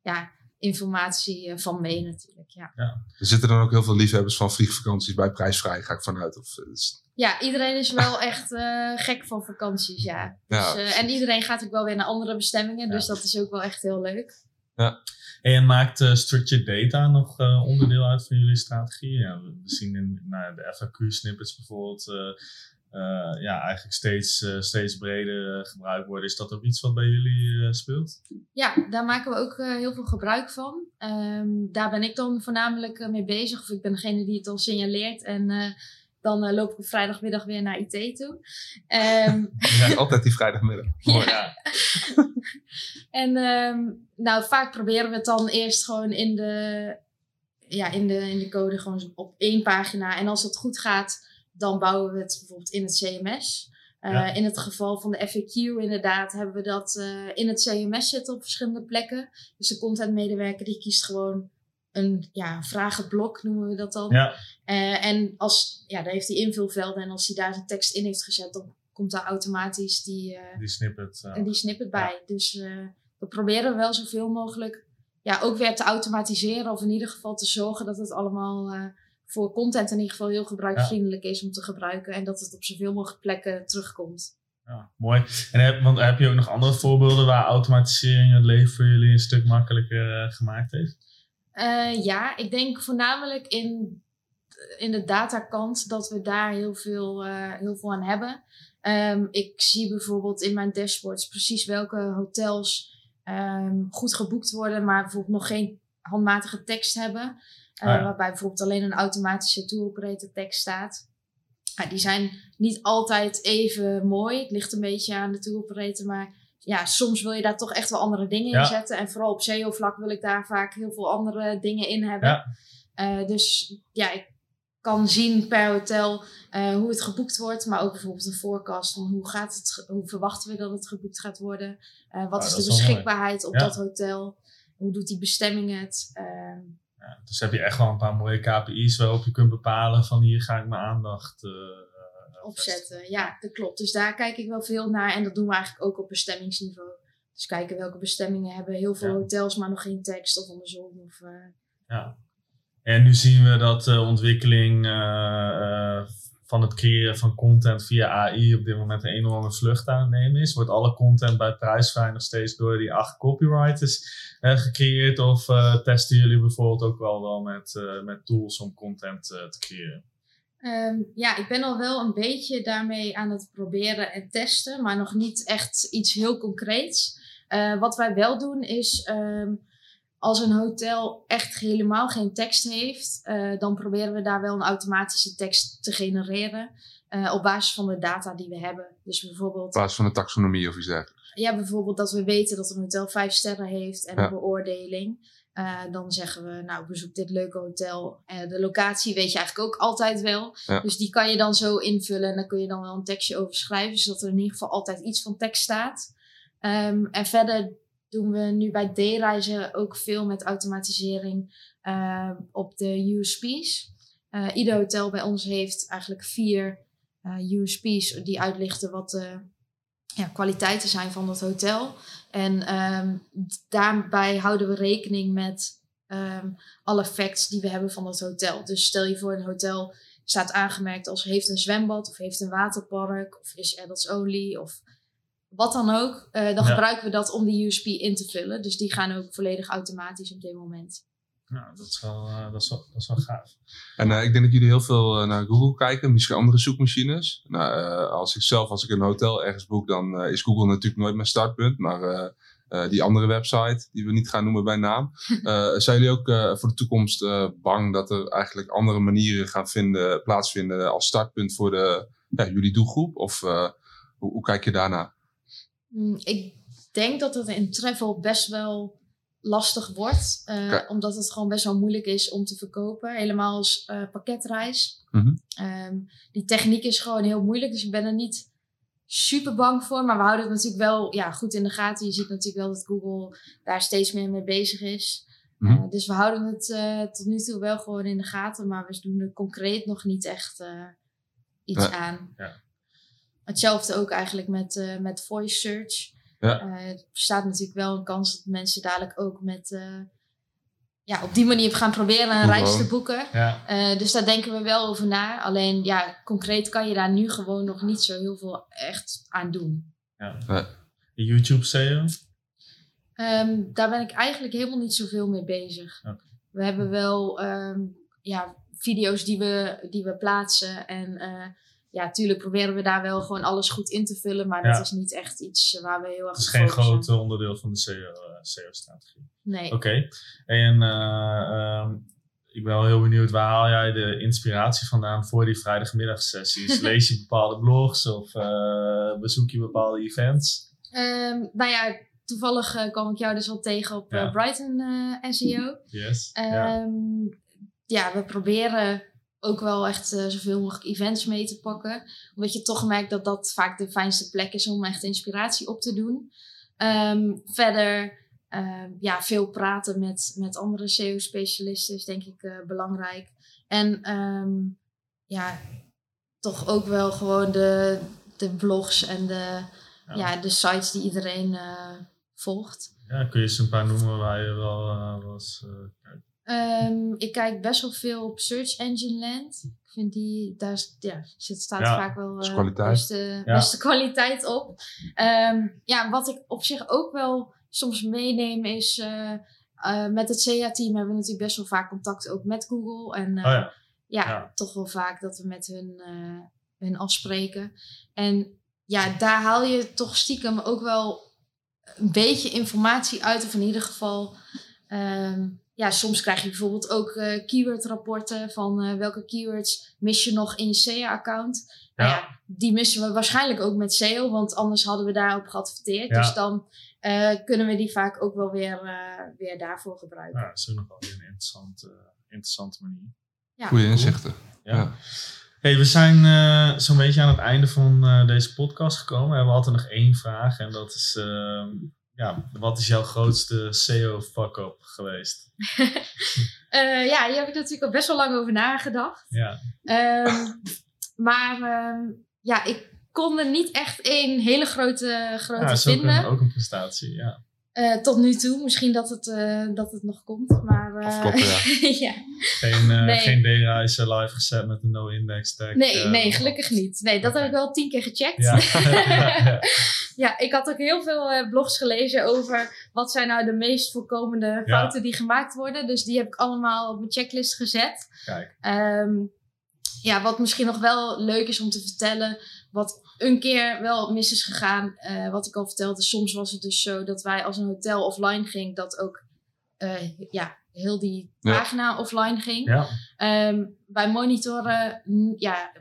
ja, informatie eh, van mee natuurlijk. Ja. Er zitten dan ook heel veel liefhebbers van vliegvakanties bij prijsvrij, ga ik vanuit. Of, eh, ja, iedereen is wel echt eh, gek van vakanties, ja. Ja. Dus, eh, en iedereen gaat ook wel weer naar andere bestemmingen, dus Ja. dat is ook wel echt heel leuk. Hey, en maakt uh, structured data nog uh, onderdeel uit van jullie strategie? Ja, we zien in nou, de FAQ-snippets bijvoorbeeld uh, ja, eigenlijk steeds, steeds breder gebruikt worden. Is dat ook iets wat bij jullie speelt? Ja, daar maken we ook heel veel gebruik van. Um, daar ben ik dan voornamelijk mee bezig, of ik ben degene die het dan signaleert. En dan loop ik op vrijdagmiddag weer naar IT toe. Um, ja, altijd die vrijdagmiddag. Mooi, ja. en um, nou, vaak proberen we het dan eerst gewoon in de, ja, in de, in de code gewoon op één pagina. En als dat goed gaat, dan bouwen we het bijvoorbeeld in het CMS. Uh, ja. In het geval van de FAQ inderdaad hebben we dat uh, in het CMS zitten op verschillende plekken. Dus de contentmedewerker die kiest gewoon een ja, vragenblok noemen we dat dan. Ja. Uh, en als, ja, daar heeft hij invulvelden en als hij daar zijn tekst in heeft gezet, dan komt daar automatisch die, uh, die snippet, uh, die snippet bij. Ja. Dus we proberen wel zoveel mogelijk ja, ook weer te automatiseren of in ieder geval te zorgen dat het allemaal voor content in ieder geval heel gebruiksvriendelijk ja. is om te gebruiken en dat het op zoveel mogelijk plekken terugkomt. Ja, mooi. En heb, want heb je ook nog andere voorbeelden waar automatisering het leven voor jullie een stuk makkelijker gemaakt heeft? Uh, ja, ik denk voornamelijk in, in de datakant dat we daar heel veel, uh, heel veel aan hebben. Um, ik zie bijvoorbeeld in mijn dashboards precies welke hotels um, goed geboekt worden, maar bijvoorbeeld nog geen handmatige tekst hebben. Uh, ah, ja. Waarbij bijvoorbeeld alleen een automatische tour operator tekst staat. Die zijn niet altijd even mooi. Het ligt een beetje aan de tour operator, maar ja, soms wil je daar toch echt wel andere dingen Ja. in zetten. En vooral op SEO-vlak wil ik daar vaak heel veel andere dingen in hebben. Ja. Uh, dus ja, ik kan zien per hotel eh, hoe het geboekt wordt, maar ook bijvoorbeeld een forecast van hoe, gaat het, hoe verwachten we dat het geboekt gaat worden, uh, wat is de beschikbaarheid op Ja. dat hotel, hoe doet die bestemming het. ehm, Ja, dus heb je echt wel een paar mooie KPI's waarop je kunt bepalen van hier ga ik mijn aandacht eh, eh, opzetten. Ja, dat klopt. Dus daar kijk ik wel veel naar. En dat doen we eigenlijk ook op bestemmingsniveau. Dus kijken welke bestemmingen hebben heel veel Ja. hotels, maar nog geen tekst of andersom. Of, eh, Ja. En nu zien we dat de ontwikkeling eh, eh, van het creëren van content via AI op dit moment een enorme vlucht aan het nemen is. Wordt alle content bij prijsvrij nog steeds door die acht copywriters gecreëerd? Of testen jullie bijvoorbeeld ook wel, wel met, met tools om content te creëren? Ehm, ja, ik ben al wel een beetje daarmee aan het proberen en testen, maar nog niet echt iets heel concreets. Eh, wat wij wel doen is, ehm, als een hotel echt helemaal geen tekst heeft, eh, dan proberen we daar wel een automatische tekst te genereren eh, op basis van de data die we hebben. Dus Op bijvoorbeeld, basis van de taxonomie of iets dergelijks. ja, bijvoorbeeld dat we weten dat een hotel vijf sterren heeft en Ja. een beoordeling. Eh, dan zeggen we, nou, bezoek dit leuke hotel. Eh, de locatie weet je eigenlijk ook altijd wel. Ja. Dus die kan je dan zo invullen en dan kun je dan wel een tekstje over schrijven, zodat er in ieder geval altijd iets van tekst staat. Ehm, en verder doen we nu bij D-reizen ook veel met automatisering ehm, op de USP's. Eh, ieder hotel bij ons heeft eigenlijk vier eh, USP's die uitlichten wat de ja, kwaliteiten zijn van dat hotel. En ehm, daarbij houden we rekening met ehm, alle facts die we hebben van dat hotel. Dus stel je voor een hotel staat aangemerkt als heeft een zwembad of heeft een waterpark of is adults only of wat dan ook. eh, dan Ja. gebruiken we dat om die USP in te vullen. Dus die gaan ook volledig automatisch op dit moment. Nou, dat is wel, eh, dat is wel, dat is wel gaaf. En eh, ik denk dat jullie heel veel eh, naar Google kijken, misschien andere zoekmachines. Nou, eh, als ik zelf, als ik een hotel ergens boek, dan eh, is Google natuurlijk nooit mijn startpunt. Maar eh, eh, die andere website, die we niet gaan noemen bij naam. eh, zijn jullie ook eh, voor de toekomst eh, bang dat er eigenlijk andere manieren gaan vinden, plaatsvinden als startpunt voor de, ja, jullie doelgroep? Of eh, hoe, hoe kijk je daarna? Mm, Ik denk dat het in travel best wel lastig wordt. eh. Omdat het gewoon best wel moeilijk is om te verkopen. Helemaal als eh, pakketreis. Mhm. Ehm, die techniek is gewoon heel moeilijk. Dus ik ben er niet super bang voor. Maar we houden het natuurlijk wel ja, goed in de gaten. Je ziet natuurlijk wel dat Google daar steeds meer mee bezig is. Mhm. Eh, dus we houden het eh, tot nu toe wel gewoon in de gaten. Maar we doen er concreet nog niet echt eh, iets Ja. aan. Ja. Hetzelfde ook eigenlijk met, eh, met voice search. Ja. Eh, er bestaat natuurlijk wel een kans dat mensen dadelijk ook met, eh, ja, op die manier gaan proberen een reis te boeken. Ja, Eh, dus daar denken we wel over na. Alleen ja, concreet kan je daar nu gewoon nog niet zo heel veel echt aan doen. ja. YouTube SEO? Ehm, daar ben ik eigenlijk helemaal niet zoveel mee bezig. Oké. We hebben wel ehm, ja, video's die we, die we plaatsen. En eh, ja, tuurlijk proberen we daar wel gewoon alles goed in te vullen. Maar dat is niet echt iets waar we heel erg Het is geen groot onderdeel van de SEO, eh, SEO-strategie. Nee. Oké. En eh, ehm, ik ben wel heel benieuwd, waar haal jij de inspiratie vandaan voor die vrijdagmiddagsessies? Lees je bepaalde blogs of eh, bezoek je bepaalde events? Ehm, nou ja, toevallig eh, kwam ik jou dus al tegen op eh, Ja. Brighton eh, SEO. Yes. Ehm, ja, we proberen ook wel echt eh, zoveel mogelijk events mee te pakken. Omdat je toch merkt dat dat vaak de fijnste plek is om echt inspiratie op te doen. Ehm, verder, ehm, ja, veel praten met, met andere SEO-specialisten is denk ik eh, belangrijk. En ehm, ja, toch ook wel gewoon de, de blogs en de, Ja. ja. de sites die iedereen eh, volgt. Ja, kun je eens een paar noemen waar je wel kijkt? Ehm, ik kijk best wel veel op Search Engine Land. Ik vind die, daar ja, zit, staat Ja, vaak wel is eh, kwaliteit. beste, Ja. beste kwaliteit op. Ehm, ja, wat ik op zich ook wel soms meeneem is... eh, eh, met het CA-team hebben we natuurlijk best wel vaak contact ook met Google. En Oh ja. ja, toch wel vaak dat we met hun, hun afspreken. En ja, daar haal je toch stiekem ook wel een beetje informatie uit. Of in ieder geval, ehm, ja, soms krijg je bijvoorbeeld ook eh keyword rapporten van eh, welke keywords mis je nog in je SEA-account. Nou Ja. ja, die missen we waarschijnlijk ook met SEO, want anders hadden we daarop geadverteerd. Ja. Dus dan eh, kunnen we die vaak ook wel weer, eh, weer daarvoor gebruiken. Ja, dat is ook nog wel weer een interessante, interessante manier. Ja. Goede inzichten. Ja. Ja. Hey, we zijn eh, zo'n beetje aan het einde van eh, deze podcast gekomen. We hebben altijd nog één vraag. En dat is, ehm, ja, wat is jouw grootste SEO fuck-up geweest? Eh, ja, hier heb ik natuurlijk al best wel lang over nagedacht. Ja, Ehm, maar ehm, ja, ik kon er niet echt één hele grote, grote ja dat is ook vinden. een, ook een prestatie. Ja. Eh, tot nu toe. Misschien dat het, eh, dat het nog komt. Maar, eh, Afkloppen, ja. ja. Geen, eh Nee. geen D-reizen live gezet met een no-index tag. Nee, nee, gelukkig niet. Nee, dat heb ik wel tien keer gecheckt. Ja. ja, ja. Ja, ik had ook heel veel eh, blogs gelezen over wat zijn nou de meest voorkomende Ja. fouten die gemaakt worden. Dus die heb ik allemaal op mijn checklist gezet. Kijk, Ehm, ja, wat misschien nog wel leuk is om te vertellen, wat een keer wel mis is gegaan, eh, wat ik al vertelde. Soms was het dus zo dat wij als een hotel offline ging, dat ook eh, ja, heel die Ja. pagina offline ging. ja. Ehm, wij monitoren mm, ja,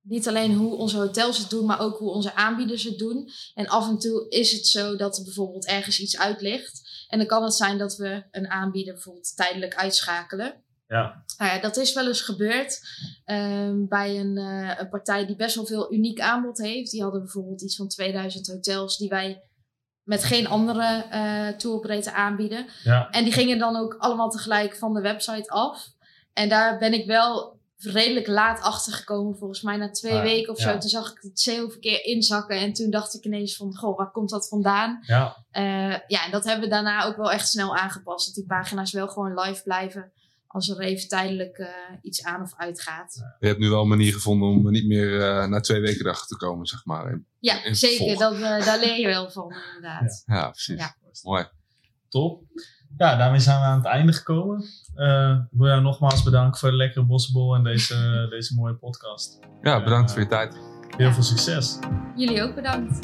niet alleen hoe onze hotels het doen, maar ook hoe onze aanbieders het doen. En af en toe is het zo dat er bijvoorbeeld ergens iets uit ligt. En dan kan het zijn dat we een aanbieder bijvoorbeeld tijdelijk uitschakelen. Ja. Nou ja, dat is wel eens gebeurd ehm, bij een, eh, een partij die best wel veel uniek aanbod heeft. Die hadden bijvoorbeeld iets van 2000 hotels die wij met geen andere operator aanbieden. ja. En die gingen dan ook allemaal tegelijk van de website af. En daar ben ik wel redelijk laat achter gekomen, volgens mij na twee Ah, weken of ja. zo. Toen zag ik het SEO-verkeer inzakken en toen dacht ik ineens van, goh, waar komt dat vandaan? ja. Eh, ja, en dat hebben we daarna ook wel echt snel aangepast. Dat die pagina's wel gewoon live blijven als er even tijdelijk eh, iets aan of uitgaat. Je hebt nu wel een manier gevonden om niet meer eh, na twee weken erachter te komen, zeg maar. Ja, in zeker. Dat, eh, daar leer je wel van, inderdaad. Ja, precies. Ja. Mooi. Top. Ja, daarmee zijn we aan het einde gekomen. Eh, ik wil jou nogmaals bedanken voor de lekkere bossenbol en deze, deze mooie podcast. Ja, bedankt voor je tijd. Heel veel succes. Jullie ook bedankt.